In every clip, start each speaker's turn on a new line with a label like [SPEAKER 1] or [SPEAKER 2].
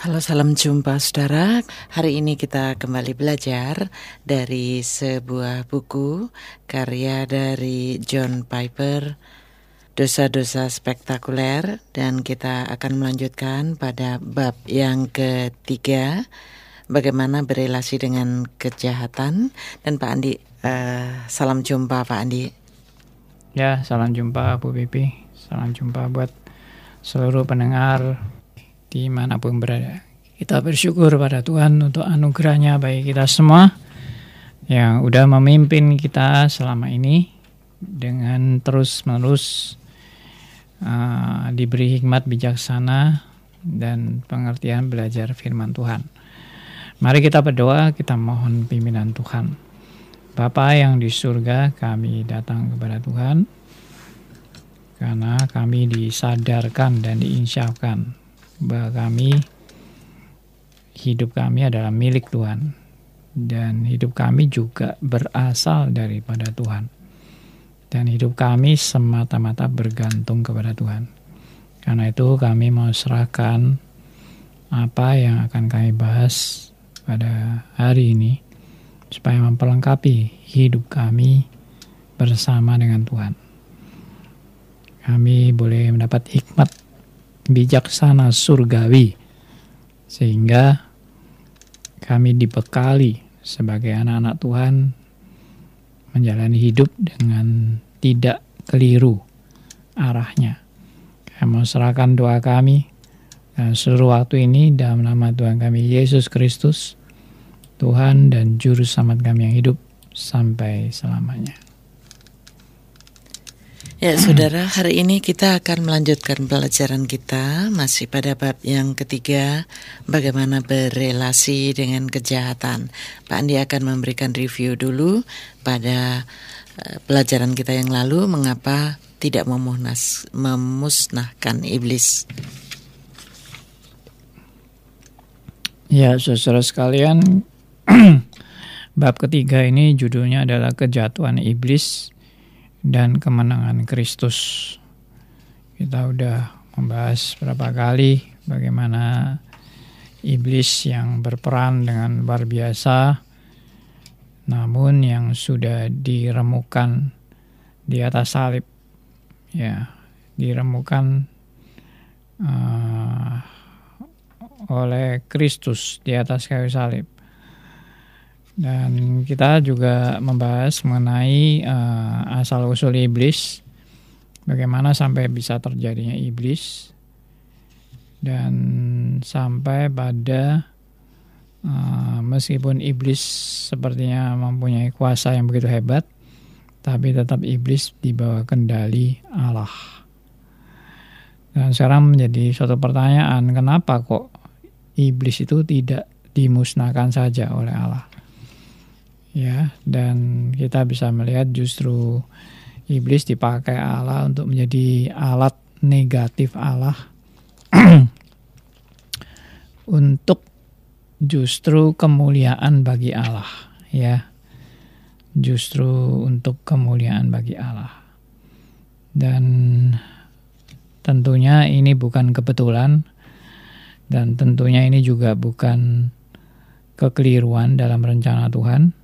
[SPEAKER 1] Halo, salam jumpa saudara. Hari ini kita kembali belajar dari sebuah buku karya dari John Piper, Dosa-dosa spektakuler, dan kita akan melanjutkan pada bab yang ketiga, bagaimana berelasi dengan kejahatan. Dan Pak Andi, uh, salam jumpa Pak Andi.
[SPEAKER 2] Ya, salam jumpa Bu Pipi. Salam jumpa buat seluruh pendengar di mana pun berada. Kita bersyukur pada Tuhan untuk anugerahnya bagi kita semua yang udah memimpin kita selama ini dengan terus-menerus uh, diberi hikmat bijaksana dan pengertian belajar firman Tuhan. Mari kita berdoa, kita mohon pimpinan Tuhan. Bapa yang di surga, kami datang kepada Tuhan karena kami disadarkan dan diinsyafkan bahwa kami hidup kami adalah milik Tuhan dan hidup kami juga berasal daripada Tuhan. Dan hidup kami semata-mata bergantung kepada Tuhan. Karena itu kami mau serahkan apa yang akan kami bahas pada hari ini supaya memperlengkapi hidup kami bersama dengan Tuhan. Kami boleh mendapat hikmat bijaksana surgawi sehingga kami dibekali sebagai anak-anak Tuhan menjalani hidup dengan tidak keliru arahnya. Kami serahkan doa kami dan seluruh waktu ini dalam nama Tuhan kami Yesus Kristus, Tuhan dan Juru Selamat kami yang hidup sampai selamanya.
[SPEAKER 1] Ya, saudara, hari ini kita akan melanjutkan pelajaran kita masih pada bab yang ketiga, bagaimana berelasi dengan kejahatan. Pak Andi akan memberikan review dulu pada uh, pelajaran kita yang lalu, mengapa tidak memunas, memusnahkan iblis.
[SPEAKER 2] Ya, saudara sekalian, bab ketiga ini judulnya adalah kejatuhan iblis dan kemenangan Kristus. Kita udah membahas berapa kali bagaimana iblis yang berperan dengan luar biasa, namun yang sudah diremukan di atas salib, ya, diremukan uh, oleh Kristus di atas kayu salib. Dan kita juga membahas mengenai uh, asal-usul iblis, bagaimana sampai bisa terjadinya iblis, dan sampai pada uh, meskipun iblis sepertinya mempunyai kuasa yang begitu hebat, tapi tetap iblis di bawah kendali Allah. Dan sekarang menjadi suatu pertanyaan, kenapa kok iblis itu tidak dimusnahkan saja oleh Allah? Ya dan kita bisa melihat justru iblis dipakai Allah untuk menjadi alat negatif Allah. Untuk justru kemuliaan bagi Allah ya. Justru untuk kemuliaan bagi Allah. Dan tentunya ini bukan kebetulan dan tentunya ini juga bukan kekeliruan dalam rencana Tuhan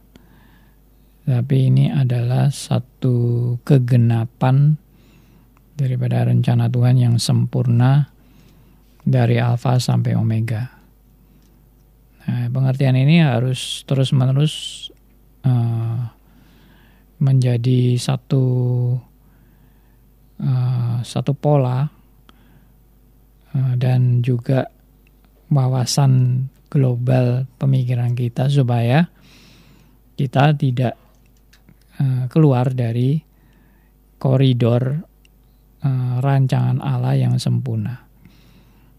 [SPEAKER 2] tapi ini adalah satu kegenapan daripada rencana Tuhan yang sempurna dari alfa sampai omega. Nah, pengertian ini harus terus-menerus uh, menjadi satu uh, satu pola uh, dan juga wawasan global pemikiran kita supaya kita tidak Eh, keluar dari koridor uh, rancangan Allah yang sempurna.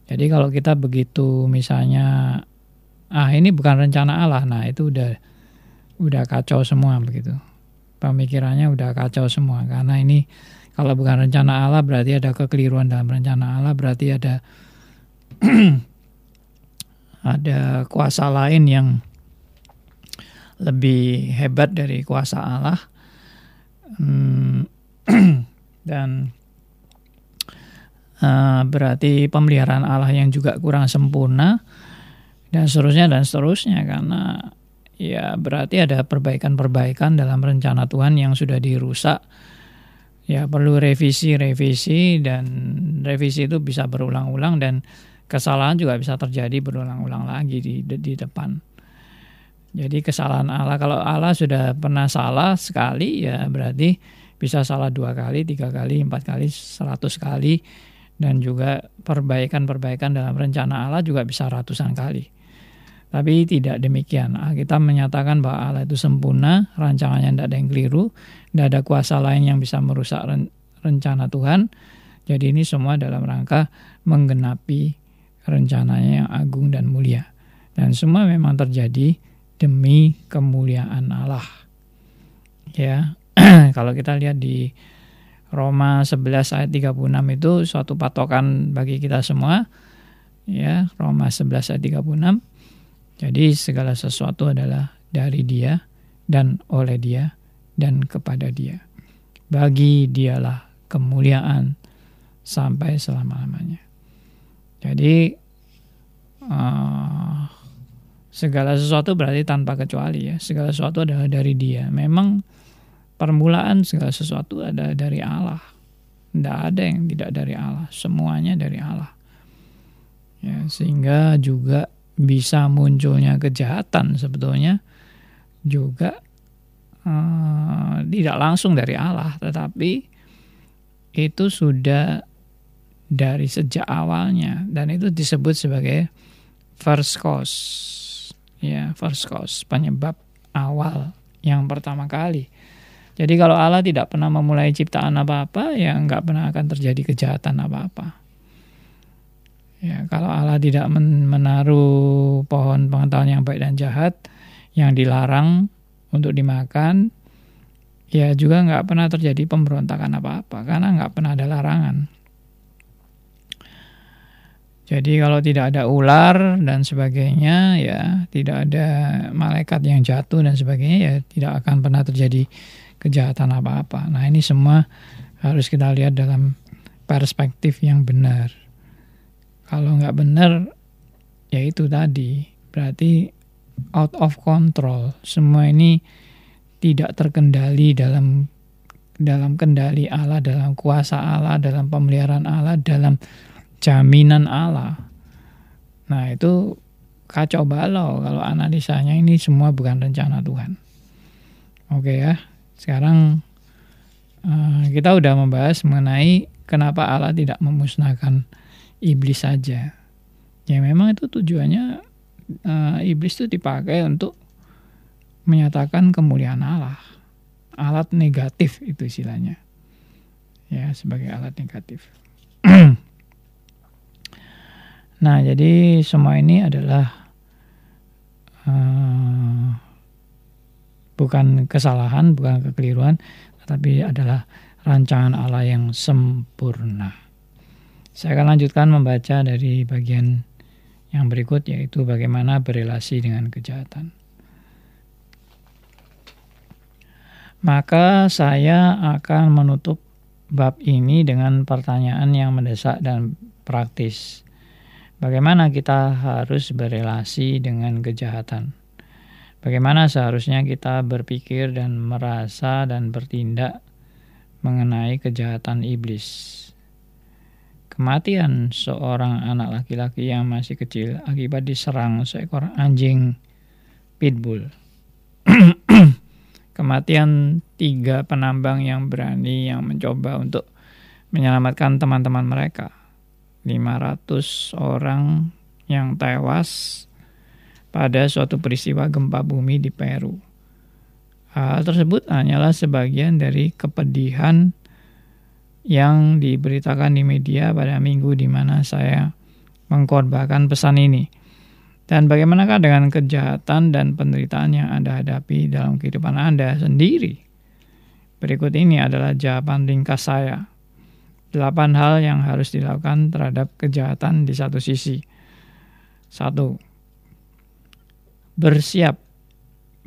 [SPEAKER 2] Jadi kalau kita begitu misalnya ah ini bukan rencana Allah, nah itu udah udah kacau semua begitu. Pemikirannya udah kacau semua karena ini kalau bukan rencana Allah berarti ada kekeliruan dalam rencana Allah, berarti ada ada kuasa lain yang lebih hebat dari kuasa Allah. Hmm, dan uh, berarti pemeliharaan Allah yang juga kurang sempurna dan seterusnya dan seterusnya. Karena ya berarti ada perbaikan-perbaikan dalam rencana Tuhan yang sudah dirusak. Ya perlu revisi-revisi dan revisi itu bisa berulang-ulang dan kesalahan juga bisa terjadi berulang-ulang lagi di, di depan. Jadi kesalahan Allah kalau Allah sudah pernah salah sekali ya berarti bisa salah dua kali, tiga kali, empat kali, seratus kali dan juga perbaikan-perbaikan dalam rencana Allah juga bisa ratusan kali. Tapi tidak demikian. Kita menyatakan bahwa Allah itu sempurna, rancangannya tidak ada yang keliru, tidak ada kuasa lain yang bisa merusak rencana Tuhan. Jadi ini semua dalam rangka menggenapi rencananya yang agung dan mulia. Dan semua memang terjadi demi kemuliaan Allah. Ya, kalau kita lihat di Roma 11 ayat 36 itu suatu patokan bagi kita semua. Ya, Roma 11 ayat 36. Jadi segala sesuatu adalah dari Dia dan oleh Dia dan kepada Dia. Bagi Dialah kemuliaan sampai selama-lamanya. Jadi uh, segala sesuatu berarti tanpa kecuali ya. Segala sesuatu adalah dari Dia. Memang permulaan segala sesuatu ada dari Allah. Tidak ada yang tidak dari Allah. Semuanya dari Allah. Ya, sehingga juga bisa munculnya kejahatan sebetulnya juga uh, tidak langsung dari Allah, tetapi itu sudah dari sejak awalnya dan itu disebut sebagai first cause ya first cause penyebab awal yang pertama kali. Jadi kalau Allah tidak pernah memulai ciptaan apa-apa, ya nggak pernah akan terjadi kejahatan apa-apa. Ya, kalau Allah tidak menaruh pohon pengetahuan yang baik dan jahat yang dilarang untuk dimakan, ya juga nggak pernah terjadi pemberontakan apa-apa karena nggak pernah ada larangan. Jadi kalau tidak ada ular dan sebagainya, ya tidak ada malaikat yang jatuh dan sebagainya, ya tidak akan pernah terjadi kejahatan apa-apa. Nah ini semua harus kita lihat dalam perspektif yang benar. Kalau nggak benar, ya itu tadi berarti out of control. Semua ini tidak terkendali dalam dalam kendali Allah, dalam kuasa Allah, dalam pemeliharaan Allah, dalam jaminan Allah. Nah itu kacau balau kalau analisanya ini semua bukan rencana Tuhan. Oke ya, sekarang uh, kita udah membahas mengenai kenapa Allah tidak memusnahkan iblis saja. Ya memang itu tujuannya uh, iblis itu dipakai untuk menyatakan kemuliaan Allah. Alat negatif itu istilahnya. Ya, sebagai alat negatif. Nah, jadi semua ini adalah uh, bukan kesalahan, bukan kekeliruan, tetapi adalah rancangan Allah yang sempurna. Saya akan lanjutkan membaca dari bagian yang berikut, yaitu bagaimana berelasi dengan kejahatan. Maka saya akan menutup bab ini dengan pertanyaan yang mendesak dan praktis Bagaimana kita harus berelasi dengan kejahatan? Bagaimana seharusnya kita berpikir dan merasa dan bertindak mengenai kejahatan iblis? Kematian seorang anak laki-laki yang masih kecil akibat diserang seekor anjing pitbull. Kematian tiga penambang yang berani yang mencoba untuk menyelamatkan teman-teman mereka 500 orang yang tewas pada suatu peristiwa gempa bumi di Peru. Hal tersebut hanyalah sebagian dari kepedihan yang diberitakan di media pada minggu di mana saya mengkorbankan pesan ini. Dan bagaimanakah dengan kejahatan dan penderitaan yang Anda hadapi dalam kehidupan Anda sendiri? Berikut ini adalah jawaban ringkas saya. Delapan hal yang harus dilakukan terhadap kejahatan di satu sisi. Satu, bersiap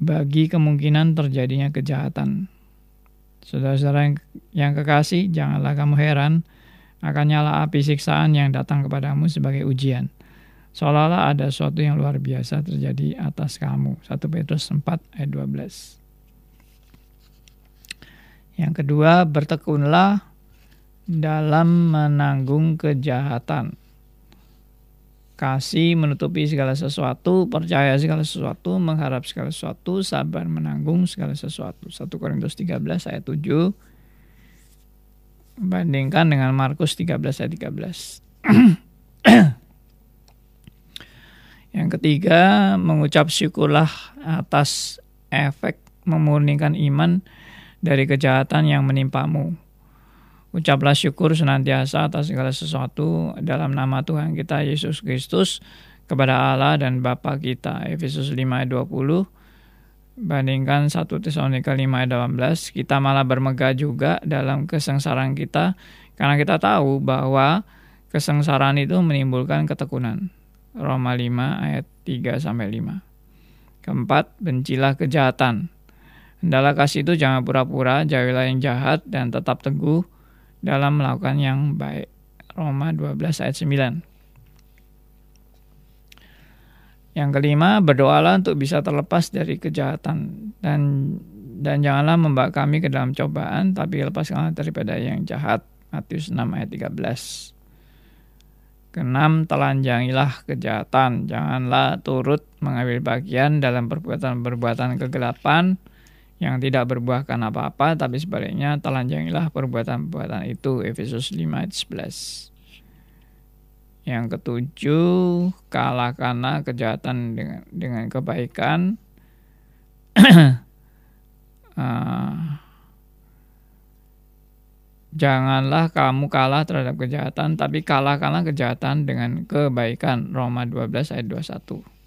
[SPEAKER 2] bagi kemungkinan terjadinya kejahatan. Saudara-saudara yang, yang kekasih, janganlah kamu heran akan nyala api siksaan yang datang kepadamu sebagai ujian. Seolah-olah ada sesuatu yang luar biasa terjadi atas kamu. 1 Petrus 4 ayat 12. Yang kedua, bertekunlah dalam menanggung kejahatan. Kasih menutupi segala sesuatu, percaya segala sesuatu, mengharap segala sesuatu, sabar menanggung segala sesuatu. 1 Korintus 13 ayat 7 bandingkan dengan Markus 13 ayat 13. Yang ketiga, mengucap syukurlah atas efek memurnikan iman dari kejahatan yang menimpamu. Ucaplah syukur senantiasa atas segala sesuatu dalam nama Tuhan kita Yesus Kristus kepada Allah dan Bapa kita. Efesus 5 ayat 20 bandingkan 1 Tesalonika 5 ayat 18, kita malah bermegah juga dalam kesengsaraan kita karena kita tahu bahwa kesengsaraan itu menimbulkan ketekunan. Roma 5 ayat 3 sampai 5. Keempat, bencilah kejahatan. Hendaklah kasih itu jangan pura-pura, jauhilah yang jahat dan tetap teguh dalam melakukan yang baik. Roma 12 ayat 9. Yang kelima, berdoalah untuk bisa terlepas dari kejahatan dan dan janganlah membawa kami ke dalam cobaan, tapi lepaskanlah daripada yang jahat. Matius 6 ayat 13. Keenam, telanjangilah kejahatan. Janganlah turut mengambil bagian dalam perbuatan-perbuatan kegelapan yang tidak berbuahkan apa-apa, tapi sebaliknya telanjangilah perbuatan-perbuatan itu. Efesus 5 ayat 11. Yang ketujuh, kalahkanlah kejahatan dengan dengan kebaikan. uh, janganlah kamu kalah terhadap kejahatan, tapi kalahkanlah kejahatan dengan kebaikan. Roma 12 ayat 21.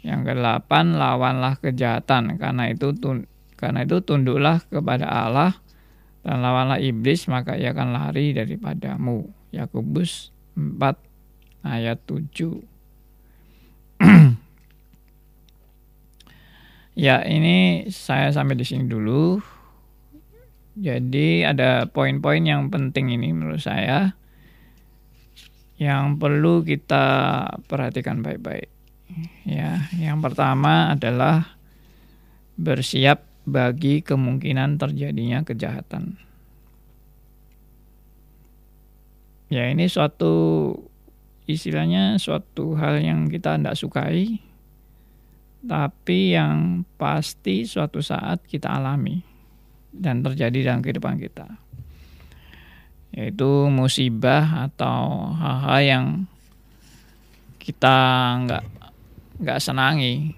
[SPEAKER 2] Yang kedelapan, lawanlah kejahatan. Karena itu karena itu tunduklah kepada Allah dan lawanlah iblis, maka ia akan lari daripadamu. Yakobus 4 ayat 7. ya, ini saya sampai di sini dulu. Jadi ada poin-poin yang penting ini menurut saya yang perlu kita perhatikan baik-baik. Ya, yang pertama adalah bersiap bagi kemungkinan terjadinya kejahatan. ya ini suatu istilahnya suatu hal yang kita tidak sukai tapi yang pasti suatu saat kita alami dan terjadi dalam kehidupan kita yaitu musibah atau hal-hal yang kita nggak nggak senangi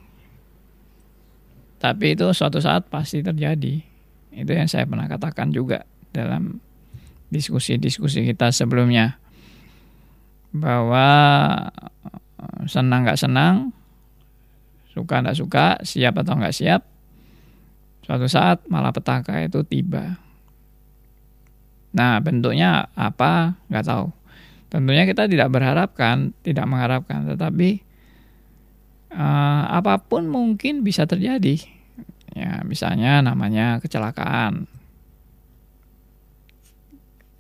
[SPEAKER 2] tapi itu suatu saat pasti terjadi itu yang saya pernah katakan juga dalam diskusi-diskusi kita sebelumnya bahwa eh, senang nggak senang, suka nggak suka, siap atau nggak siap, suatu saat malah petaka itu tiba. Nah bentuknya apa nggak tahu. Tentunya kita tidak berharapkan, tidak mengharapkan, tetapi uh, apa pun mungkin bisa terjadi. Ya misalnya namanya kecelakaan,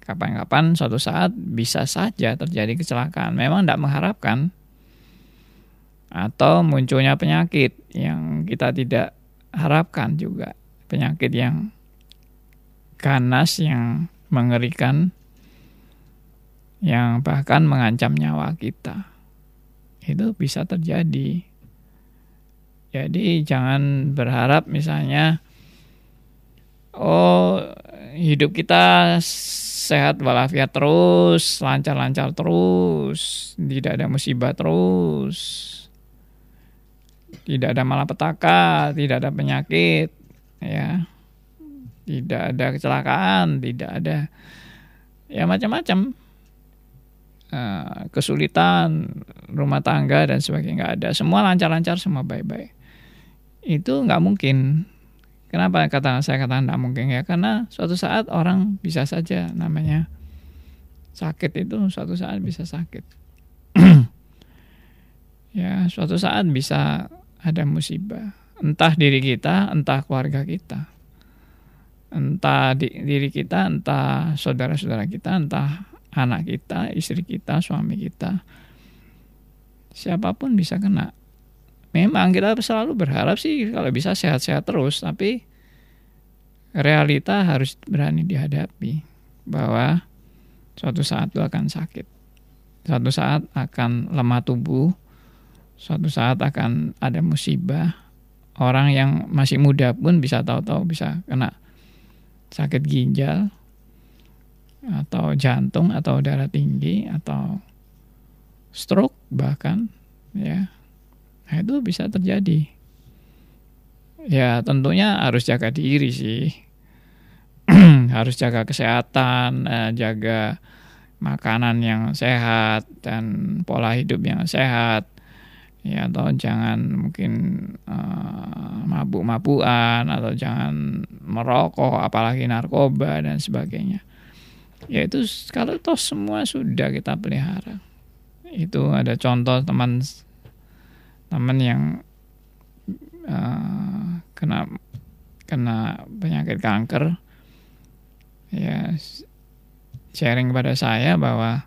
[SPEAKER 2] kapan-kapan suatu saat bisa saja terjadi kecelakaan. Memang tidak mengharapkan atau munculnya penyakit yang kita tidak harapkan juga. Penyakit yang ganas, yang mengerikan, yang bahkan mengancam nyawa kita. Itu bisa terjadi. Jadi jangan berharap misalnya, oh hidup kita sehat walafiat terus, lancar-lancar terus, tidak ada musibah terus, tidak ada malapetaka, tidak ada penyakit, ya, tidak ada kecelakaan, tidak ada ya macam-macam. Uh, kesulitan rumah tangga dan sebagainya nggak ada, semua lancar-lancar, semua baik-baik. Itu nggak mungkin Kenapa kata saya katakan tidak mungkin ya? Karena suatu saat orang bisa saja namanya sakit itu suatu saat bisa sakit. ya, suatu saat bisa ada musibah. Entah diri kita, entah keluarga kita. Entah di, diri kita, entah saudara-saudara kita, entah anak kita, istri kita, suami kita. Siapa pun bisa kena. Memang kita selalu berharap sih kalau bisa sehat-sehat terus, tapi realita harus berani dihadapi bahwa suatu saat itu akan sakit. Suatu saat akan lemah tubuh, suatu saat akan ada musibah. Orang yang masih muda pun bisa tahu-tahu bisa kena sakit ginjal atau jantung atau darah tinggi atau stroke bahkan ya. Nah, itu bisa terjadi. Ya, tentunya harus jaga diri sih. harus jaga kesehatan, eh, jaga makanan yang sehat dan pola hidup yang sehat ya atau jangan mungkin uh, mabuk-mabukan atau jangan merokok apalagi narkoba dan sebagainya ya itu kalau toh semua sudah kita pelihara itu ada contoh teman teman yang uh, kena kena penyakit kanker ya sharing kepada saya bahwa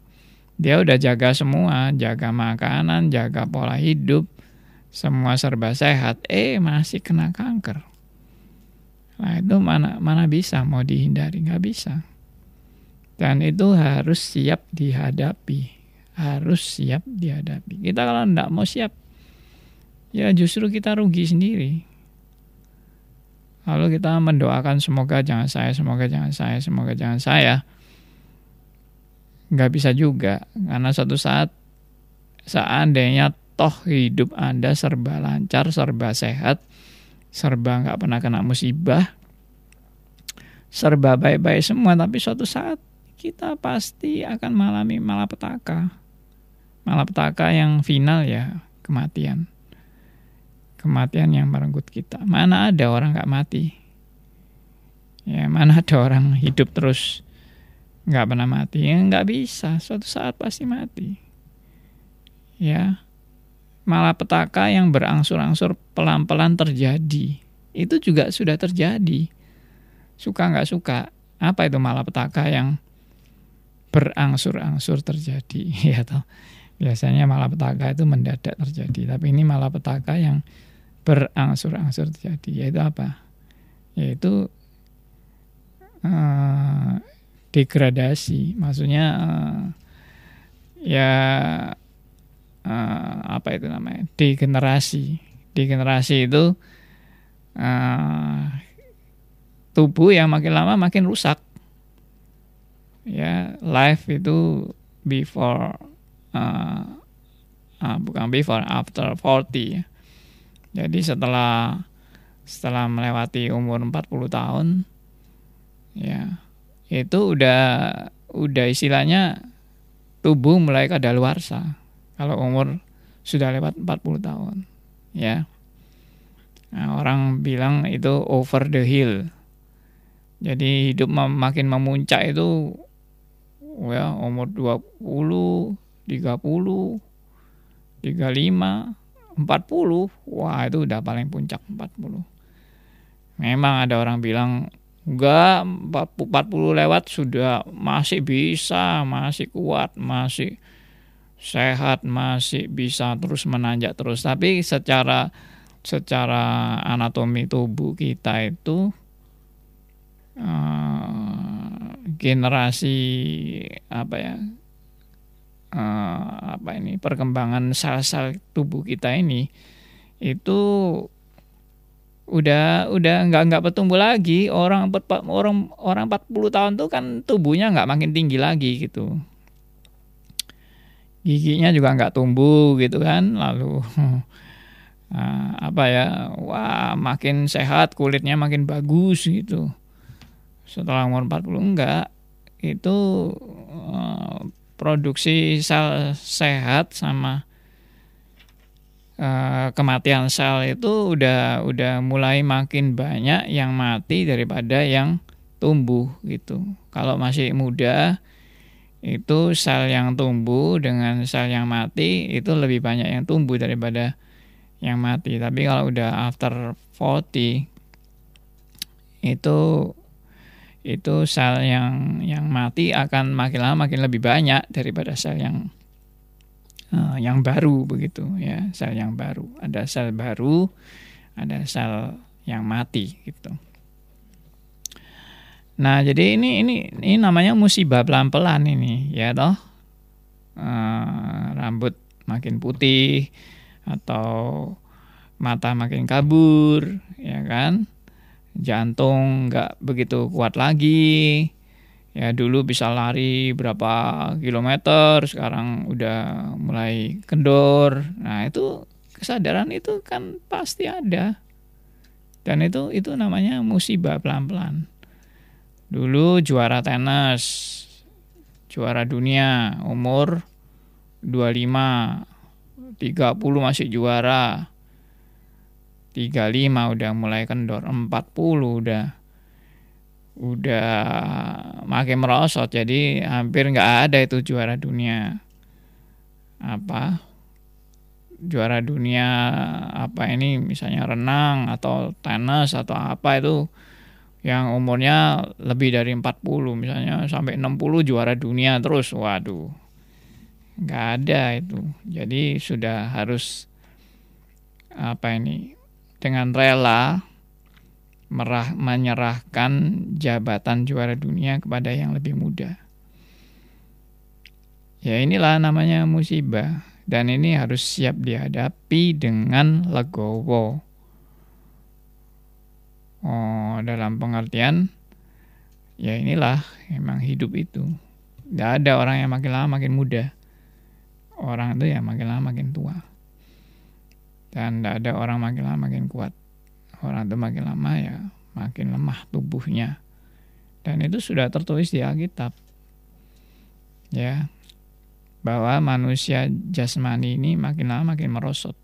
[SPEAKER 2] dia udah jaga semua, jaga makanan, jaga pola hidup, semua serba sehat, eh masih kena kanker. Nah itu mana mana bisa mau dihindari, nggak bisa. Dan itu harus siap dihadapi, harus siap dihadapi. Kita kalau nggak mau siap, ya justru kita rugi sendiri. Lalu kita mendoakan semoga jangan saya, semoga jangan saya, semoga jangan saya. Nggak bisa juga karena suatu saat seandainya toh hidup anda serba lancar serba sehat serba nggak pernah kena musibah serba baik-baik semua tapi suatu saat kita pasti akan mengalami malapetaka. Malapetaka yang final ya kematian kematian yang merenggut kita. Mana ada orang nggak mati? Ya mana ada orang hidup terus nggak pernah mati? Ya nggak bisa. Suatu saat pasti mati. Ya malah petaka yang berangsur-angsur pelan-pelan terjadi. Itu juga sudah terjadi. Suka nggak suka? Apa itu malah petaka yang berangsur-angsur terjadi? Ya toh biasanya malah petaka itu mendadak terjadi. Tapi ini malah petaka yang berangsur-angsur terjadi yaitu apa? Yaitu uh, degradasi. Maksudnya uh, ya uh, apa itu namanya? Degenerasi. Degenerasi itu uh, tubuh yang makin lama makin rusak. Ya life itu before uh, uh, bukan before after 40 ya. Jadi setelah setelah melewati umur 40 tahun ya itu udah udah istilahnya tubuh mulai kadaluarsa. Kalau umur sudah lewat 40 tahun ya. Nah, orang bilang itu over the hill. Jadi hidup makin memuncak itu ya umur 20 30 35 40 wah itu udah paling puncak 40 memang ada orang bilang Enggak, 40 lewat sudah masih bisa, masih kuat, masih sehat, masih bisa terus menanjak terus. Tapi secara secara anatomi tubuh kita itu uh, generasi apa ya uh, apa ini perkembangan sel-sel tubuh kita ini itu udah udah nggak nggak bertumbuh lagi. Orang orang orang 40 tahun tuh kan tubuhnya nggak makin tinggi lagi gitu. Giginya juga nggak tumbuh gitu kan lalu uh, apa ya wah makin sehat kulitnya makin bagus gitu. Setelah umur 40 enggak. Itu uh, produksi sel sehat sama Eh, kematian sel itu udah udah mulai makin banyak yang mati daripada yang tumbuh gitu. Kalau masih muda itu sel yang tumbuh dengan sel yang mati itu lebih banyak yang tumbuh daripada yang mati. Tapi kalau udah after 40 itu itu sel yang yang mati akan makin lama makin lebih banyak daripada sel yang uh, yang baru begitu ya. Sel yang baru. Ada sel baru ada sel yang mati gitu. Nah jadi ini ini ini namanya musibah pelan pelan ini ya toh. Uh, rambut makin putih atau mata makin kabur ya kan jantung nggak begitu kuat lagi. Ya dulu bisa lari berapa kilometer sekarang udah mulai kendor. Nah itu kesadaran itu kan pasti ada. Dan itu itu namanya musibah pelan-pelan. Dulu juara tenis juara dunia umur 25 30 masih juara 35 udah mulai kendor, 40 udah udah makin merosot. Jadi hampir nggak ada itu juara dunia. Apa? Juara dunia apa ini misalnya renang atau tenis atau apa itu yang umurnya lebih dari 40 misalnya sampai 60 juara dunia terus. Waduh nggak ada itu. Jadi sudah harus apa ini dengan rela merah, menyerahkan jabatan juara dunia kepada yang lebih muda. Ya inilah namanya musibah dan ini harus siap dihadapi dengan legowo. Oh, dalam pengertian ya inilah emang hidup itu. Tidak ada orang yang makin lama makin muda. Orang itu ya makin lama makin tua dan tidak ada orang makin lama makin kuat. Orang itu makin lama ya makin lemah tubuhnya. Dan itu sudah tertulis di Alkitab. Ya. Bahwa manusia jasmani ini makin lama makin merosot.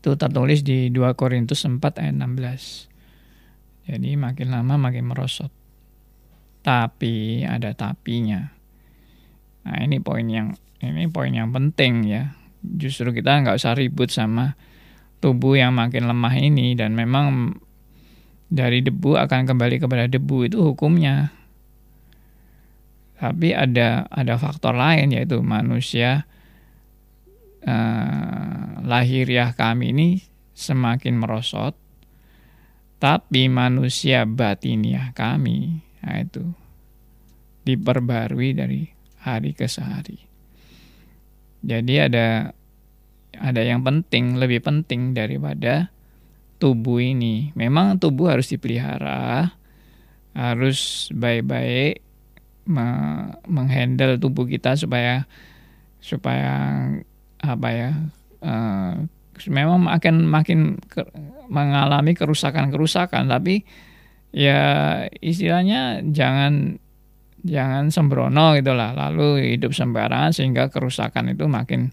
[SPEAKER 2] Itu tertulis di 2 Korintus 4 ayat 16 jadi makin lama makin merosot. Tapi ada tapinya. Nah ini poin yang ini poin yang penting ya justru kita nggak usah ribut sama tubuh yang makin lemah ini dan memang dari debu akan kembali kepada debu itu hukumnya. Tapi ada ada faktor lain yaitu manusia eh, lahiriah kami ini semakin merosot, tapi manusia batiniah kami nah itu diperbarui dari hari ke hari. Jadi ada ada yang penting, lebih penting daripada tubuh ini. Memang tubuh harus dipelihara, harus baik-baik menghandle tubuh kita supaya supaya apa ya uh, memang akan makin ke, mengalami kerusakan-kerusakan tapi ya istilahnya jangan jangan sembrono gitulah. Lalu hidup sembarangan sehingga kerusakan itu makin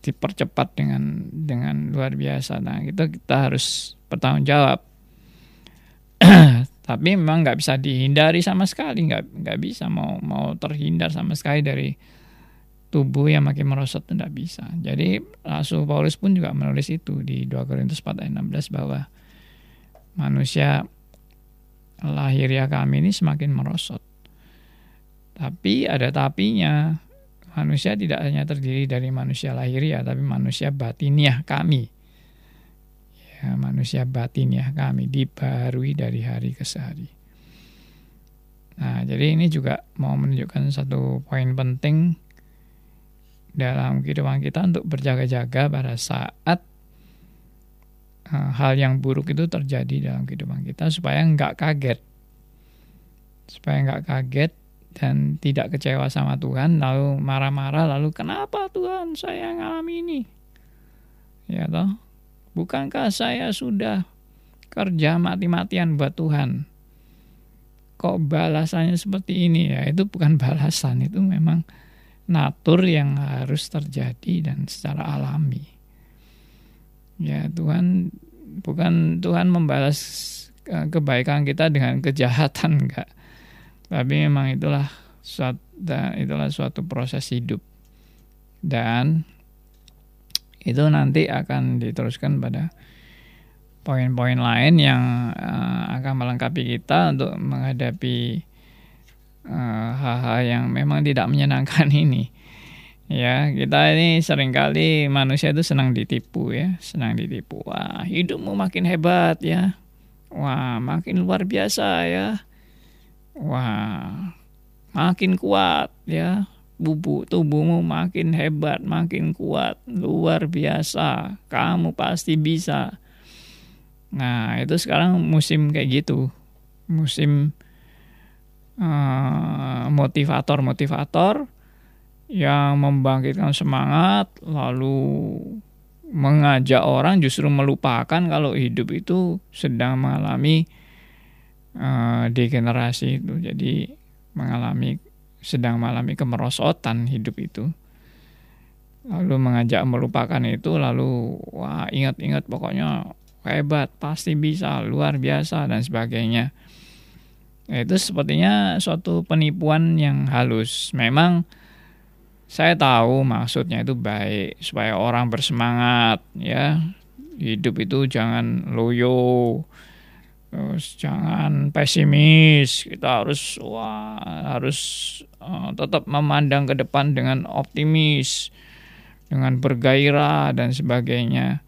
[SPEAKER 2] dipercepat dengan dengan luar biasa. Nah itu kita harus bertanggung jawab. Tapi memang nggak bisa dihindari sama sekali. Nggak nggak bisa. Mau mau terhindar sama sekali dari tubuh yang makin merosot tidak bisa. Jadi Rasul Paulus pun juga menulis itu di 2 Korintus 4 ayat 16 bahwa manusia lahiriah kami ini semakin merosot tapi ada tapinya. Manusia tidak hanya terdiri dari manusia lahiriah, tapi manusia batiniah kami. Ya, manusia batiniah kami dibarui dari hari ke hari. Nah, jadi ini juga mau menunjukkan satu poin penting dalam kehidupan kita untuk berjaga-jaga pada saat uh, hal yang buruk itu terjadi dalam kehidupan kita supaya nggak kaget supaya nggak kaget dan tidak kecewa sama Tuhan lalu marah-marah lalu kenapa Tuhan saya ngalami ini? Ya toh bukankah saya sudah kerja mati-matian buat Tuhan? Kok balasannya seperti ini? Ya itu bukan balasan itu memang natur yang harus terjadi dan secara alami. Ya Tuhan bukan Tuhan membalas eh, kebaikan kita dengan kejahatan enggak tapi memang itulah suatu itulah suatu proses hidup dan itu nanti akan diteruskan pada poin-poin lain yang uh, akan melengkapi kita untuk menghadapi eh, hal-hal uh, yang memang tidak menyenangkan ini. Ya, kita ini sering kali manusia itu senang ditipu ya, senang ditipu. Wah, hidupmu makin hebat ya. Wah, makin luar biasa ya. Wah, makin kuat ya. Bubuk tubuhmu makin hebat, makin kuat, luar biasa. Kamu pasti bisa. Nah, itu sekarang musim kayak gitu. Musim uh, motivator-motivator yang membangkitkan semangat lalu mengajak orang justru melupakan kalau hidup itu sedang mengalami uh, degenerasi itu jadi mengalami sedang mengalami kemerosotan hidup itu lalu mengajak melupakan itu lalu wah ingat-ingat pokoknya hebat pasti bisa luar biasa dan sebagainya itu sepertinya suatu penipuan yang halus memang saya tahu maksudnya itu baik supaya orang bersemangat ya. Hidup itu jangan loyo. Terus jangan pesimis. Kita harus wah harus uh, tetap memandang ke depan dengan optimis, dengan bergairah dan sebagainya.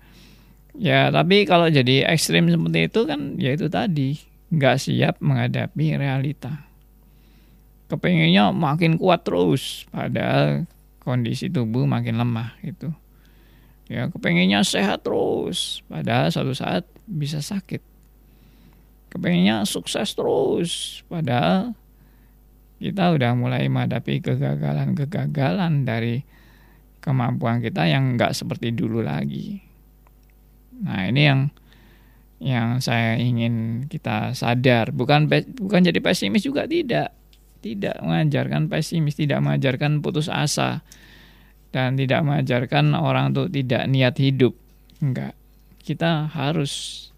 [SPEAKER 2] Ya, tapi kalau jadi ekstrim seperti itu kan ya itu tadi, nggak siap menghadapi realita kepengennya makin kuat terus padahal kondisi tubuh makin lemah gitu ya kepengennya sehat terus padahal suatu saat bisa sakit kepengennya sukses terus padahal kita udah mulai menghadapi kegagalan-kegagalan dari kemampuan kita yang nggak seperti dulu lagi nah ini yang yang saya ingin kita sadar bukan bukan jadi pesimis juga tidak tidak mengajarkan pesimis, tidak mengajarkan putus asa, dan tidak mengajarkan orang untuk tidak niat hidup. Enggak. Kita harus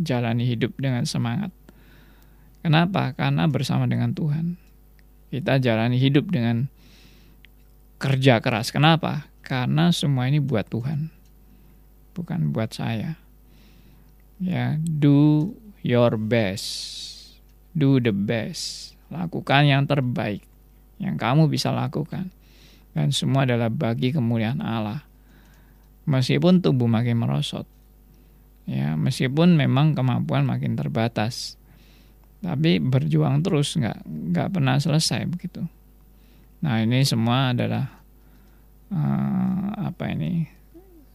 [SPEAKER 2] jalani hidup dengan semangat. Kenapa? Karena bersama dengan Tuhan. Kita jalani hidup dengan kerja keras. Kenapa? Karena semua ini buat Tuhan. Bukan buat saya. Ya, do your best. Do the best Lakukan yang terbaik yang kamu bisa lakukan. Dan semua adalah bagi kemuliaan Allah. Meskipun tubuh makin merosot. Ya, meskipun memang kemampuan makin terbatas. Tapi berjuang terus nggak nggak pernah selesai begitu. Nah, ini semua adalah uh, apa ini?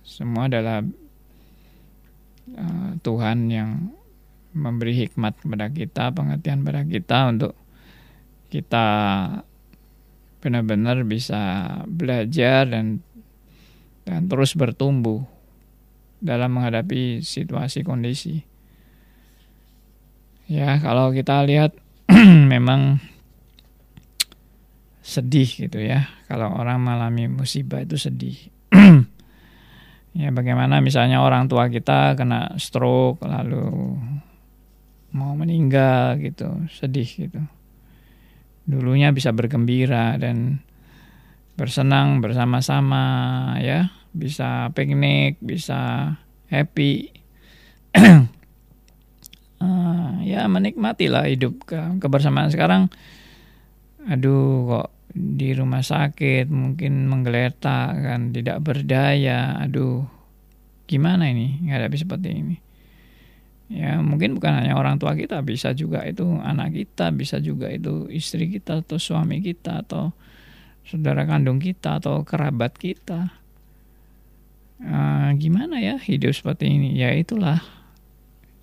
[SPEAKER 2] Semua adalah uh, Tuhan yang memberi hikmat kepada kita, pengertian kepada kita untuk kita benar-benar bisa belajar dan dan terus bertumbuh dalam menghadapi situasi kondisi. Ya, kalau kita lihat memang sedih gitu ya. Kalau orang mengalami musibah itu sedih. ya bagaimana misalnya orang tua kita kena stroke lalu mau meninggal gitu, sedih gitu dulunya bisa bergembira dan bersenang bersama-sama ya bisa piknik bisa happy. Uh, ya menikmatilah hidup ke kebersamaan sekarang. Aduh kok di rumah sakit mungkin menggeletak kan tidak berdaya. Aduh gimana ini bisa seperti ini? Ya mungkin bukan hanya orang tua kita bisa juga itu anak kita bisa juga itu istri kita atau suami kita atau saudara kandung kita atau kerabat kita uh, gimana ya hidup seperti ini? Ya itulah.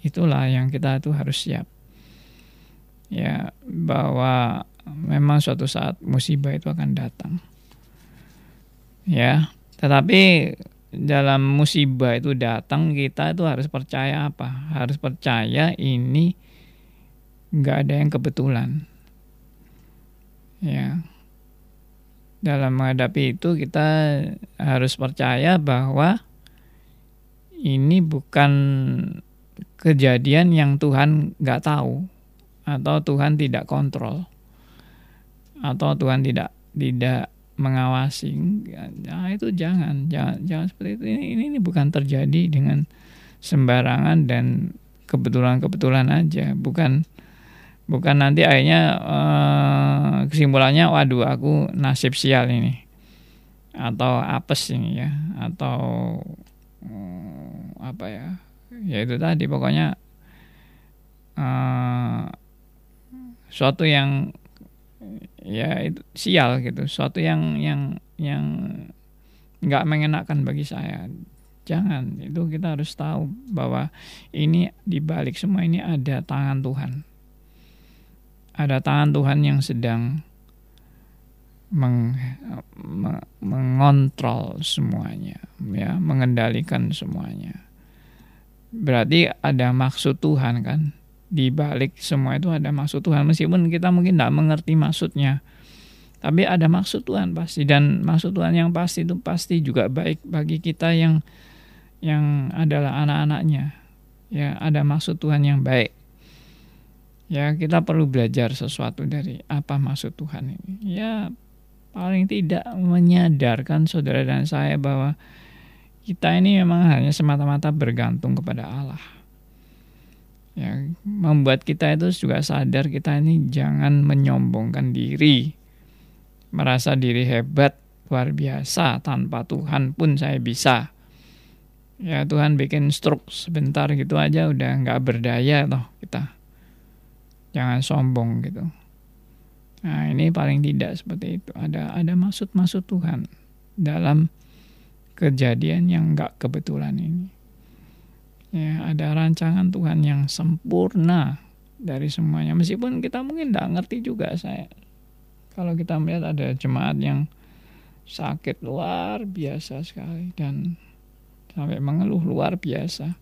[SPEAKER 2] Itulah yang kita tuh harus siap. Ya bahwa memang suatu saat musibah itu akan datang. Ya tetapi dalam musibah itu datang kita itu harus percaya apa? Harus percaya ini nggak ada yang kebetulan. Ya dalam menghadapi itu kita harus percaya bahwa ini bukan kejadian yang Tuhan nggak tahu atau Tuhan tidak kontrol atau Tuhan tidak tidak mengawasi. Nah, itu jangan jangan jangan seperti itu. Ini, ini ini bukan terjadi dengan sembarangan dan kebetulan-kebetulan aja. Bukan bukan nanti akhirnya uh, kesimpulannya waduh aku nasib sial ini. Atau apes ini ya. Atau apa ya. Ya itu tadi pokoknya uh, suatu yang ya itu sial gitu. Suatu yang yang yang nggak mengenakan bagi saya. Jangan. Itu kita harus tahu bahwa ini di balik semua ini ada tangan Tuhan ada tangan Tuhan yang sedang meng, mengontrol semuanya ya mengendalikan semuanya. Berarti ada maksud Tuhan kan? Di balik semua itu ada maksud Tuhan. Meskipun kita mungkin tidak mengerti maksudnya tapi ada maksud Tuhan pasti. Dan maksud Tuhan yang pasti itu pasti juga baik bagi kita yang yang adalah anak-anaknya. Ya ada maksud Tuhan yang baik ya kita perlu belajar sesuatu dari apa maksud Tuhan ini. Ya paling tidak menyadarkan saudara dan saya bahwa kita ini memang hanya semata-mata bergantung kepada Allah. Ya membuat kita itu juga sadar kita ini jangan menyombongkan diri. Merasa diri hebat luar biasa tanpa Tuhan pun saya bisa. Ya Tuhan bikin stroke sebentar gitu aja udah nggak berdaya toh kita jangan sombong gitu. Nah ini paling tidak seperti itu. Ada ada maksud maksud Tuhan dalam kejadian yang nggak kebetulan ini. Ya ada rancangan Tuhan yang sempurna dari semuanya. Meskipun kita mungkin tidak ngerti juga saya kalau kita melihat ada jemaat yang sakit luar biasa sekali dan sampai mengeluh luar biasa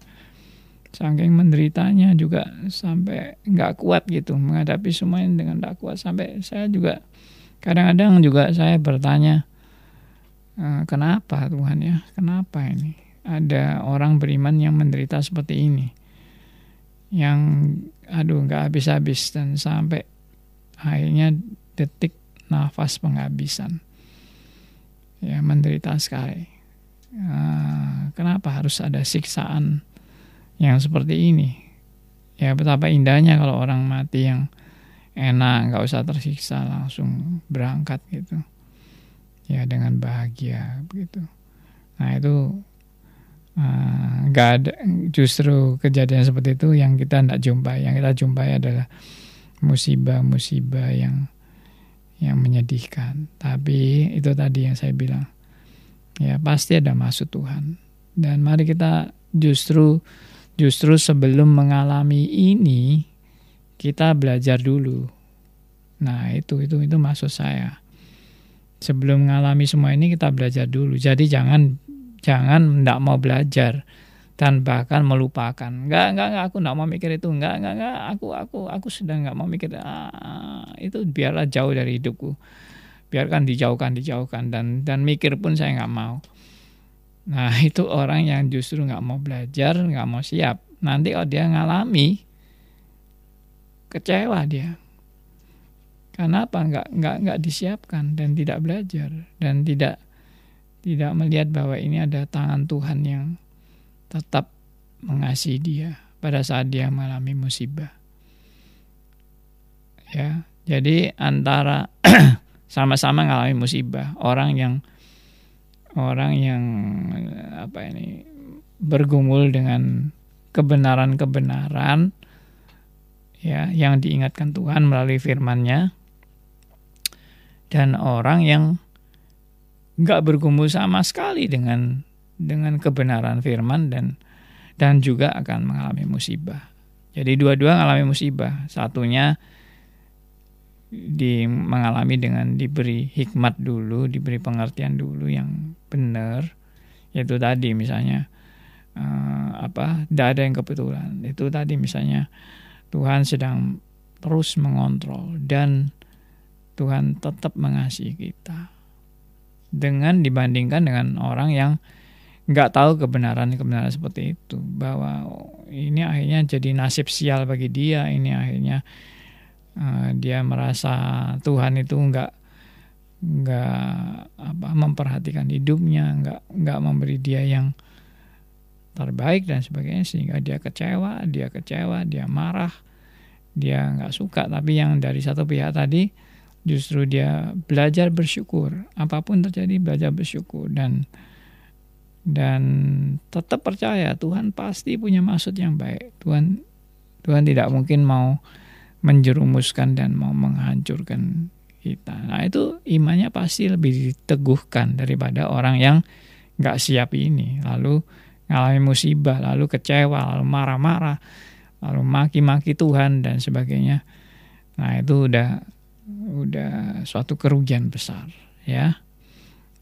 [SPEAKER 2] saking menderitanya juga sampai nggak kuat gitu menghadapi semuanya dengan tak kuat. Sampai saya juga kadang-kadang juga saya bertanya eh, kenapa Tuhan ya? Kenapa ini? Ada orang beriman yang menderita seperti ini yang aduh nggak habis-habis dan sampai akhirnya detik nafas penghabisan. Ya menderita sekali. Uh, kenapa harus ada siksaan yang seperti ini. Ya betapa indahnya kalau orang mati yang enak nggak usah tersiksa langsung berangkat gitu. Ya dengan bahagia begitu. Nah itu Ah, nggak uh, ada justru kejadian seperti itu yang kita tidak jumpai. Yang kita jumpai adalah musibah-musibah yang yang menyedihkan. Tapi itu tadi yang saya bilang. Ya pasti ada maksud Tuhan. Dan mari kita justru justru sebelum mengalami ini kita belajar dulu nah itu itu itu maksud saya sebelum mengalami semua ini kita belajar dulu jadi jangan jangan tidak mau belajar dan bahkan melupakan. Enggak, enggak, enggak aku enggak mau mikir itu. Enggak, enggak, enggak, aku aku aku sudah enggak mau mikir ah, itu biarlah jauh dari hidupku. Biarkan dijauhkan, dijauhkan dan dan mikir pun saya enggak mau. Nah, itu orang yang justru enggak mau belajar, enggak mau siap. Nanti kalau dia ngalami kecewa dia. Karena apa? Enggak enggak enggak disiapkan dan tidak belajar dan tidak tidak melihat bahwa ini ada tangan Tuhan yang tetap mengasihi dia pada saat dia mengalami musibah. Ya, jadi antara sama-sama mengalami musibah, orang yang orang yang apa ini bergumul dengan kebenaran-kebenaran ya yang diingatkan Tuhan melalui firman-Nya dan orang yang nggak bergumul sama sekali dengan dengan kebenaran firman dan dan juga akan mengalami musibah. Jadi dua-dua mengalami musibah. Satunya di mengalami dengan diberi hikmat dulu, diberi pengertian dulu yang benar. Yaitu tadi misalnya uh, apa? Tidak ada yang kebetulan. Itu tadi misalnya Tuhan sedang terus mengontrol dan Tuhan tetap mengasihi kita dengan dibandingkan dengan orang yang nggak tahu kebenaran-kebenaran seperti itu bahwa ini akhirnya jadi nasib sial bagi dia ini akhirnya uh, dia merasa Tuhan itu nggak nggak apa memperhatikan hidupnya nggak nggak memberi dia yang terbaik dan sebagainya sehingga dia kecewa, dia kecewa, dia marah, dia nggak suka. Tapi yang dari satu pihak tadi justru dia belajar bersyukur, apa pun terjadi belajar bersyukur dan dan tetap percaya Tuhan pasti punya maksud yang baik. Tuhan Tuhan tidak mungkin mau menjerumuskan dan mau menghancurkan kita. Nah itu imannya pasti lebih diteguhkan daripada orang yang nggak siap ini. Lalu ngalami musibah, lalu kecewa, lalu marah-marah, lalu maki-maki Tuhan dan sebagainya. Nah itu udah udah suatu kerugian besar ya.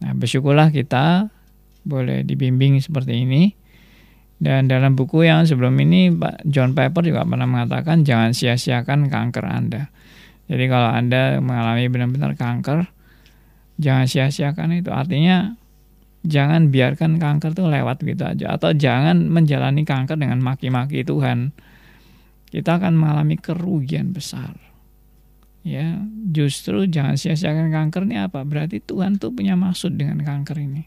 [SPEAKER 2] Nah bersyukurlah kita boleh dibimbing seperti ini. Dan dalam buku yang sebelum ini Pak John Piper juga pernah mengatakan jangan sia-siakan kanker Anda. Jadi kalau Anda mengalami benar-benar kanker, jangan sia-siakan itu. Artinya jangan biarkan kanker itu lewat gitu aja. Atau jangan menjalani kanker dengan maki-maki Tuhan. Kita akan mengalami kerugian besar. Ya, justru jangan sia-siakan kanker ini apa? Berarti Tuhan tuh punya maksud dengan kanker ini.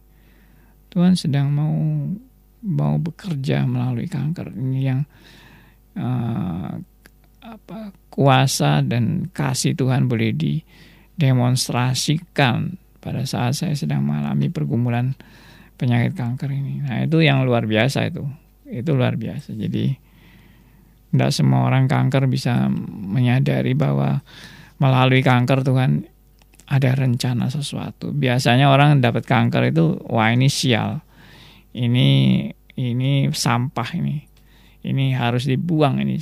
[SPEAKER 2] Tuhan sedang mau mau bekerja melalui kanker ini yang uh, apa kuasa dan kasih Tuhan boleh didemonstrasikan pada saat saya sedang mengalami pergumulan penyakit kanker ini. Nah itu yang luar biasa itu, itu luar biasa. Jadi tidak semua orang kanker bisa menyadari bahwa melalui kanker Tuhan ada rencana sesuatu. Biasanya orang dapat kanker itu wah ini sial, ini ini sampah ini, ini harus dibuang ini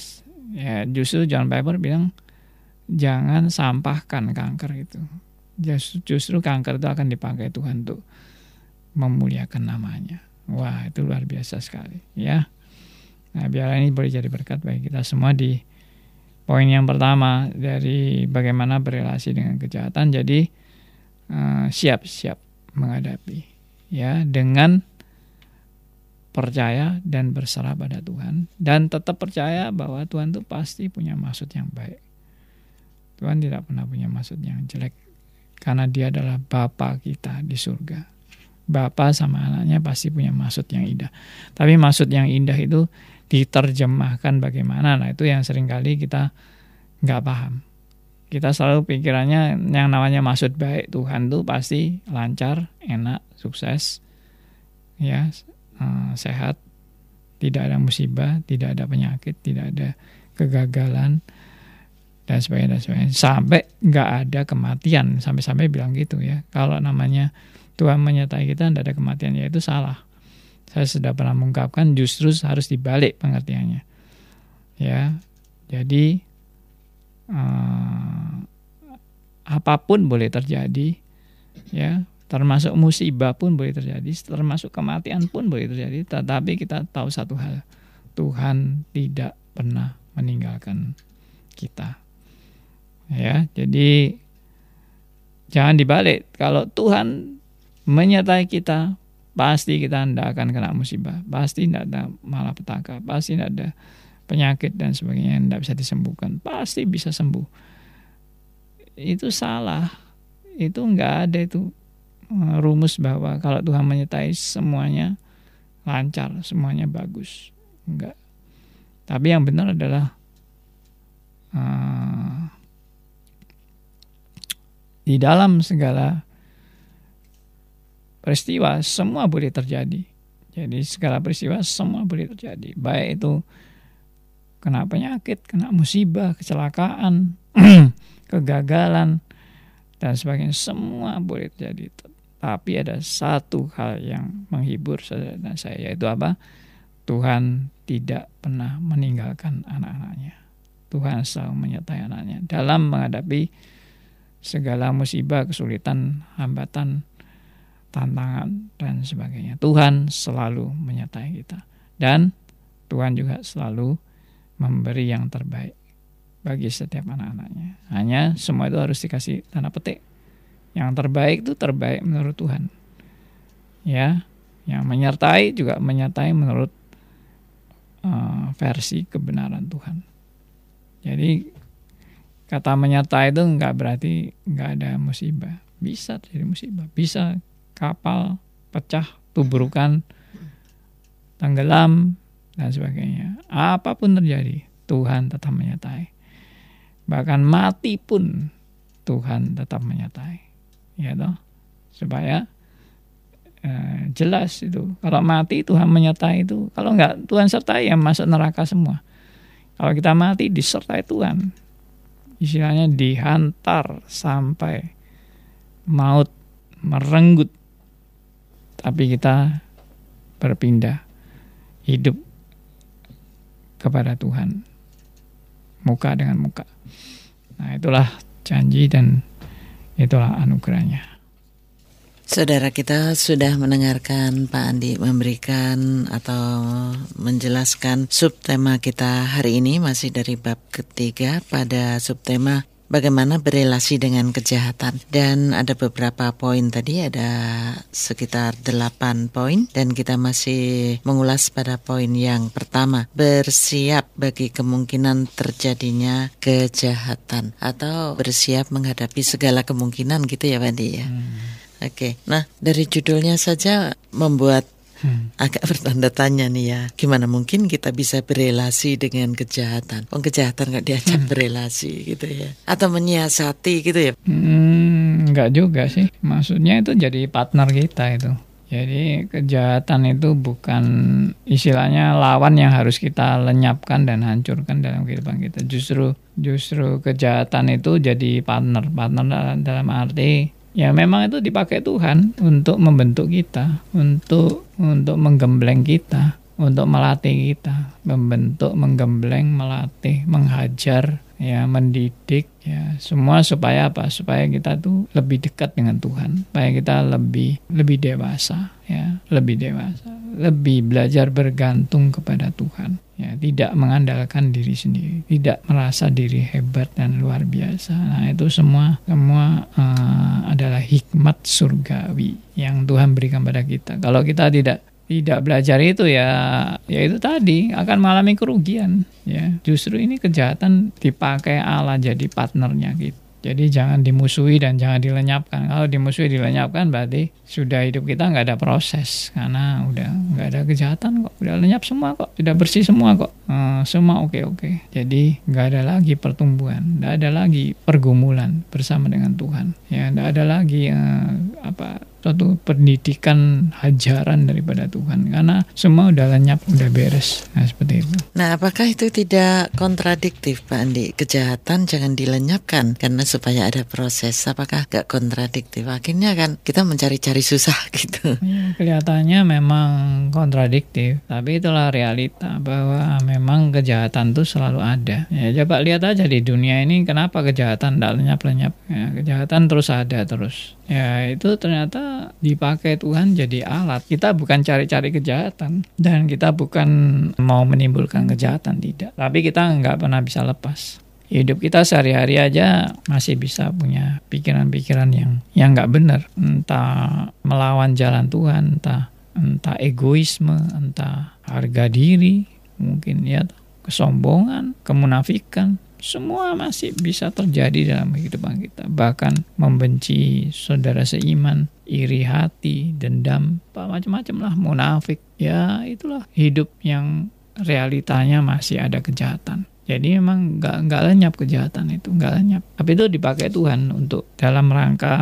[SPEAKER 2] Ya, justru John Piper bilang jangan sampahkan kanker itu. Justru kanker itu akan dipakai Tuhan untuk memuliakan namanya. Wah, itu luar biasa sekali, ya. Nah, biar ini boleh jadi berkat bagi kita semua di poin yang pertama dari bagaimana berrelasi dengan kejahatan. Jadi eh, siap-siap uh, menghadapi, ya, dengan percaya dan berserah pada Tuhan dan tetap percaya bahwa Tuhan itu pasti punya maksud yang baik. Tuhan tidak pernah punya maksud yang jelek karena dia adalah Bapa kita di surga. Bapa sama anaknya pasti punya maksud yang indah. Tapi maksud yang indah itu diterjemahkan bagaimana? Nah itu yang sering kali kita nggak paham. Kita selalu pikirannya yang namanya maksud baik Tuhan tuh pasti lancar, enak, sukses, ya uh, sehat, tidak ada musibah, tidak ada penyakit, tidak ada kegagalan dan sebagainya dan sebagainya. Sampai nggak ada kematian sampai-sampai bilang gitu ya. Kalau namanya Tuhan menyertai kita tidak ada kematian ya itu salah. Saya sudah pernah mengungkapkan justru harus dibalik pengertiannya. Ya jadi uh, apa pun boleh terjadi ya termasuk musibah pun boleh terjadi, termasuk kematian pun boleh terjadi. Tetapi kita tahu satu hal, Tuhan tidak pernah meninggalkan kita. Ya, jadi jangan dibalik. Kalau Tuhan menyertai kita, pasti kita tidak akan kena musibah, pasti tidak ada malapetaka, pasti tidak ada penyakit dan sebagainya yang tidak bisa disembuhkan, pasti bisa sembuh. Itu salah, itu enggak ada itu rumus bahwa kalau Tuhan menyertai semuanya lancar, semuanya bagus. Enggak. Tapi yang benar adalah uh, di dalam segala peristiwa semua boleh terjadi. Jadi segala peristiwa semua boleh terjadi. Baik itu kena penyakit, kena musibah, kecelakaan, kegagalan dan sebagainya semua boleh terjadi tapi ada satu hal yang menghibur saudara saya yaitu apa? Tuhan tidak pernah meninggalkan anak-anaknya. Tuhan selalu menyertai anaknya dalam menghadapi segala musibah, kesulitan, hambatan, tantangan dan sebagainya. Tuhan selalu menyertai kita dan Tuhan juga selalu memberi yang terbaik bagi setiap anak-anaknya. Hanya semua itu harus dikasih tanda petik yang terbaik itu terbaik menurut Tuhan. Ya, yang menyertai juga menyertai menurut uh, versi kebenaran Tuhan. Jadi kata menyertai itu nggak berarti nggak ada musibah. Bisa terjadi musibah, bisa kapal pecah, tubrukan, tenggelam, dan sebagainya. Apa pun terjadi, Tuhan tetap menyertai. Bahkan mati pun Tuhan tetap menyertai. Ya toh? Supaya eh, jelas itu. Kalau mati Tuhan menyertai itu. Kalau enggak Tuhan sertai yang masuk neraka semua. Kalau kita mati disertai Tuhan. Istilahnya dihantar sampai maut merenggut. Tapi kita berpindah hidup kepada Tuhan muka dengan muka. Nah, itulah janji dan itulah anugerahnya.
[SPEAKER 1] Saudara kita sudah mendengarkan Pak Andi memberikan atau menjelaskan subtema kita hari ini masih dari bab ketiga pada subtema bagaimana berelasi dengan kejahatan dan ada beberapa poin tadi ada sekitar delapan poin dan kita masih mengulas pada poin yang pertama bersiap bagi kemungkinan terjadinya kejahatan atau bersiap menghadapi segala kemungkinan gitu ya Bandi ya. Hmm. Oke, okay. nah dari judulnya saja membuat Hmm. Agak bertanda tanya nih ya, gimana mungkin kita bisa berelasi dengan kejahatan? Oh kejahatan nggak diajak hmm. berelasi gitu ya? Atau menyiasati gitu ya?
[SPEAKER 2] Hmm, nggak juga sih, maksudnya itu jadi partner kita itu. Jadi kejahatan itu bukan istilahnya lawan yang harus kita lenyapkan dan hancurkan dalam kehidupan kita. Justru justru kejahatan itu jadi partner. Partner dalam arti ya memang itu dipakai Tuhan untuk membentuk kita, untuk untuk menggembleng kita, untuk melatih kita, membentuk, menggembleng, melatih, menghajar, ya mendidik, ya. Semua supaya apa? Supaya kita tuh lebih dekat dengan Tuhan, supaya kita lebih lebih dewasa, ya. Lebih dewasa, lebih belajar bergantung kepada Tuhan ya. Tidak mengandalkan diri sendiri. Tidak merasa diri hebat dan luar biasa. Nah itu semua semua uh, adalah hikmat surgawi yang Tuhan berikan pada kita. Kalau kita tidak tidak belajar itu ya ya itu tadi akan mengalami kerugian ya justru ini kejahatan dipakai Allah jadi partnernya kita jadi jangan dimusuhi dan jangan dilenyapkan. Kalau dimusuhi dilenyapkan berarti sudah hidup kita nggak ada proses karena udah nggak ada kejahatan kok, udah lenyap semua kok, sudah bersih semua kok, uh, semua oke oke. Jadi nggak ada lagi pertumbuhan, nggak ada lagi pergumulan bersama dengan Tuhan. Ya nggak ada lagi uh, apa suatu pendidikan hajaran daripada Tuhan. Karena semua udah lenyap udah beres. Nah seperti itu.
[SPEAKER 1] Nah apakah itu tidak kontradiktif Pak Andi? Kejahatan jangan dilenyapkan karena supaya ada proses. Apakah gak kontradiktif? Akhirnya kan kita mencari-cari susah gitu.
[SPEAKER 2] Ya, kelihatannya memang kontradiktif. Tapi itulah realita bahwa memang kejahatan itu selalu ada. Ya coba lihat aja di dunia ini kenapa kejahatan tidak lenyap-lenyap? Ya, kejahatan terus ada terus. Ya itu ternyata dipakai Tuhan jadi alat. Kita bukan cari-cari kejahatan dan kita bukan mau menimbulkan kejahatan tidak. Tapi kita nggak pernah bisa lepas. Hidup kita sehari-hari aja masih bisa punya pikiran-pikiran yang yang nggak benar, entah melawan jalan Tuhan, entah entah egoisme, entah harga diri, mungkin ya kesombongan, kemunafikan, semua masih bisa terjadi dalam kehidupan kita. Bahkan membenci saudara seiman, iri hati, dendam, macam-macam lah, munafik. Ya itulah hidup yang realitanya masih ada kejahatan. Jadi memang nggak nggak lenyap kejahatan itu, nggak lenyap. Tapi itu dipakai Tuhan untuk dalam rangka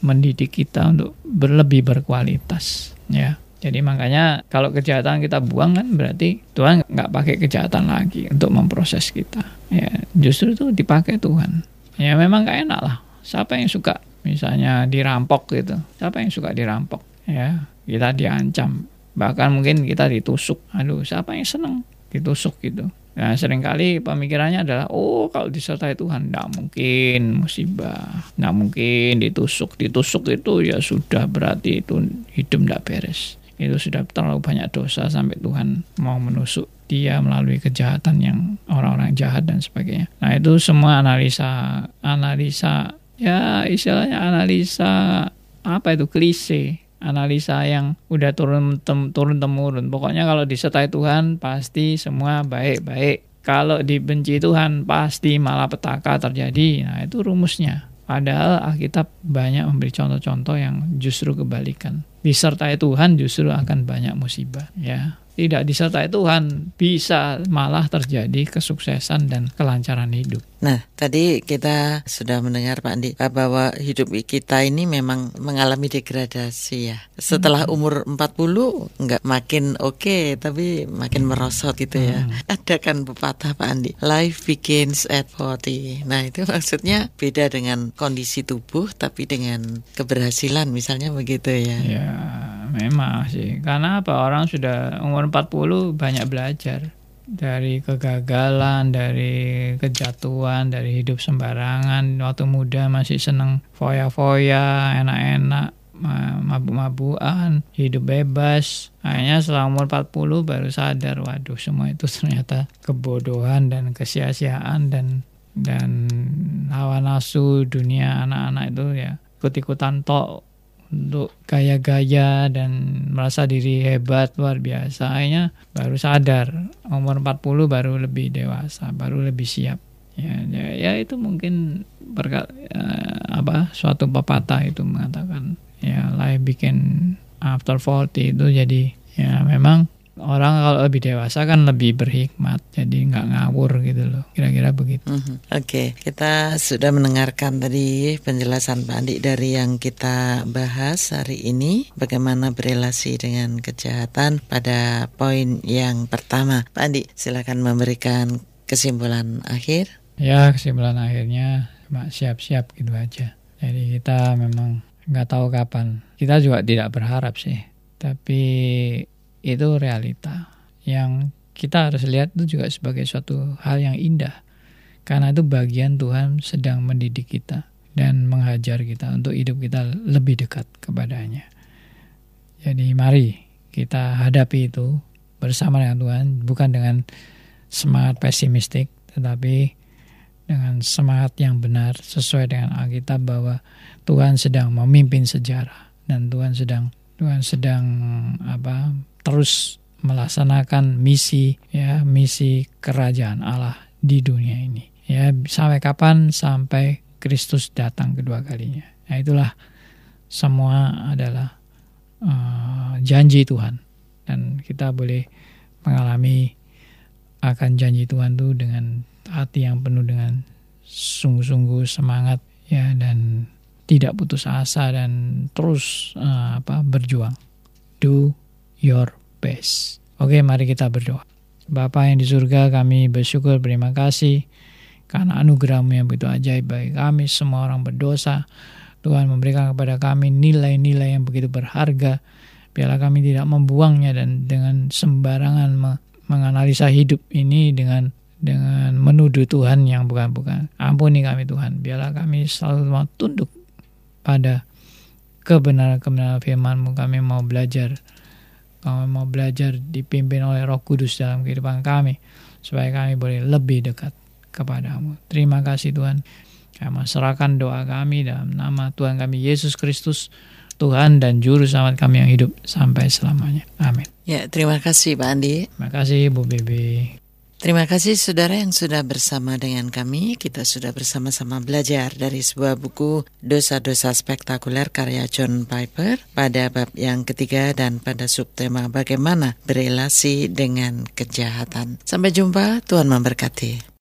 [SPEAKER 2] mendidik kita untuk berlebih berkualitas. Ya, jadi makanya kalau kejahatan kita buang kan berarti Tuhan nggak pakai kejahatan lagi untuk memproses kita. Ya justru itu dipakai Tuhan. Ya memang gak enak lah. Siapa yang suka misalnya dirampok gitu? Siapa yang suka dirampok? Ya kita diancam. Bahkan mungkin kita ditusuk. Aduh siapa yang seneng ditusuk gitu? Nah, sering kali pemikirannya adalah, oh kalau disertai Tuhan, tidak mungkin musibah, tidak mungkin ditusuk. Ditusuk itu ya sudah berarti itu hidup tidak beres itu sudah terlalu banyak dosa sampai Tuhan mau menusuk dia melalui kejahatan yang orang-orang jahat dan sebagainya. Nah itu semua analisa analisa ya istilahnya analisa apa itu klise analisa yang udah turun tem, turun temurun. Pokoknya kalau disertai Tuhan pasti semua baik-baik. Kalau dibenci Tuhan pasti malah petaka terjadi. Nah itu rumusnya. Padahal Alkitab banyak memberi contoh-contoh yang justru kebalikan. disertai Tuhan justru akan banyak musibah ya tidak disertai Tuhan bisa malah terjadi kesuksesan dan kelancaran hidup.
[SPEAKER 1] Nah, tadi kita sudah mendengar Pak Andi bahwa hidup kita ini memang mengalami degradasi ya. Setelah hmm. umur 40 nggak makin oke okay, tapi makin merosot gitu ya. Hmm. Ada kan pepatah Pak Andi, life begins at 40. Nah, itu maksudnya beda dengan kondisi tubuh tapi dengan keberhasilan misalnya begitu ya.
[SPEAKER 2] Ya memang sih. Karena apa? Orang sudah umur 40 banyak belajar dari kegagalan, dari kejatuhan, dari hidup sembarangan. Waktu muda masih seneng foya-foya, enak-enak, mabuk-mabukan, hidup bebas. Akhirnya setelah umur 40 baru sadar, waduh semua itu ternyata kebodohan dan kesia-siaan dan dan hawa nafsu dunia anak-anak itu ya ikut-ikutan tok untuk gaya-gaya dan merasa diri hebat luar biasa. Akhirnya baru sadar umur 40 baru lebih dewasa baru lebih siap. Ya ya, ya itu mungkin berkat uh, apa suatu pepatah itu mengatakan ya life bikin after 40 itu jadi ya memang orang kalau lebih dewasa kan lebih berhikmat jadi nggak ngawur gitu loh. Kira-kira begitu. Mm
[SPEAKER 1] -hmm. oke okay. kita sudah mendengarkan tadi penjelasan Pak Andi dari yang kita bahas hari ini. Bagaimana berelasi dengan kejahatan pada poin yang pertama. Pak Andi silakan memberikan kesimpulan akhir.
[SPEAKER 2] Ya kesimpulan akhirnya cuma siap-siap gitu aja. Jadi kita memang nggak tahu kapan. Kita juga tidak berharap sih. Tapi itu realita yang kita harus lihat itu juga sebagai suatu hal yang indah karena itu bagian Tuhan sedang mendidik kita dan menghajar kita untuk hidup kita lebih dekat kepadanya. Jadi mari kita hadapi itu bersama dengan Tuhan bukan dengan semangat pesimistik tetapi dengan semangat yang benar sesuai dengan Alkitab bahwa Tuhan sedang memimpin sejarah dan Tuhan sedang Tuhan sedang apa terus melaksanakan misi ya misi kerajaan Allah di dunia ini. Ya sampai kapan? Sampai Kristus datang kedua kalinya. Nah itulah semua adalah uh, janji Tuhan. Dan kita boleh mengalami akan janji Tuhan itu dengan hati yang penuh dengan sungguh-sungguh semangat ya dan tidak putus asa dan terus uh, apa berjuang. Do your best. Oke, mari kita berdoa. Bapa yang di surga, kami bersyukur berterima kasih karena anugerahmu yang begitu ajaib bagi kami semua orang berdosa. Tuhan memberikan kepada kami nilai-nilai yang begitu berharga. Biarlah kami tidak membuangnya dan dengan sembarangan menganalisa hidup ini dengan dengan menuduh Tuhan yang bukan-bukan. Ampuni kami Tuhan. Biarlah kami selalu mau tunduk pada kebenaran-kebenaran firman-Mu. Kami mau belajar kami mau belajar dipimpin oleh roh kudus dalam kehidupan kami. Supaya kami boleh lebih dekat kepadamu. Terima kasih Tuhan. Kami serahkan doa kami dalam nama Tuhan kami Yesus Kristus. Tuhan dan Juru Selamat kami yang hidup sampai selamanya. Amin.
[SPEAKER 1] Ya, terima kasih Pak Andi.
[SPEAKER 2] Terima kasih Bu Bibi.
[SPEAKER 1] Terima kasih saudara yang sudah bersama dengan kami. Kita sudah bersama-sama belajar dari sebuah buku Dosa-dosa spektakuler karya John Piper pada bab yang ketiga dan pada subtema bagaimana berelasi dengan kejahatan. Sampai jumpa, Tuhan memberkati.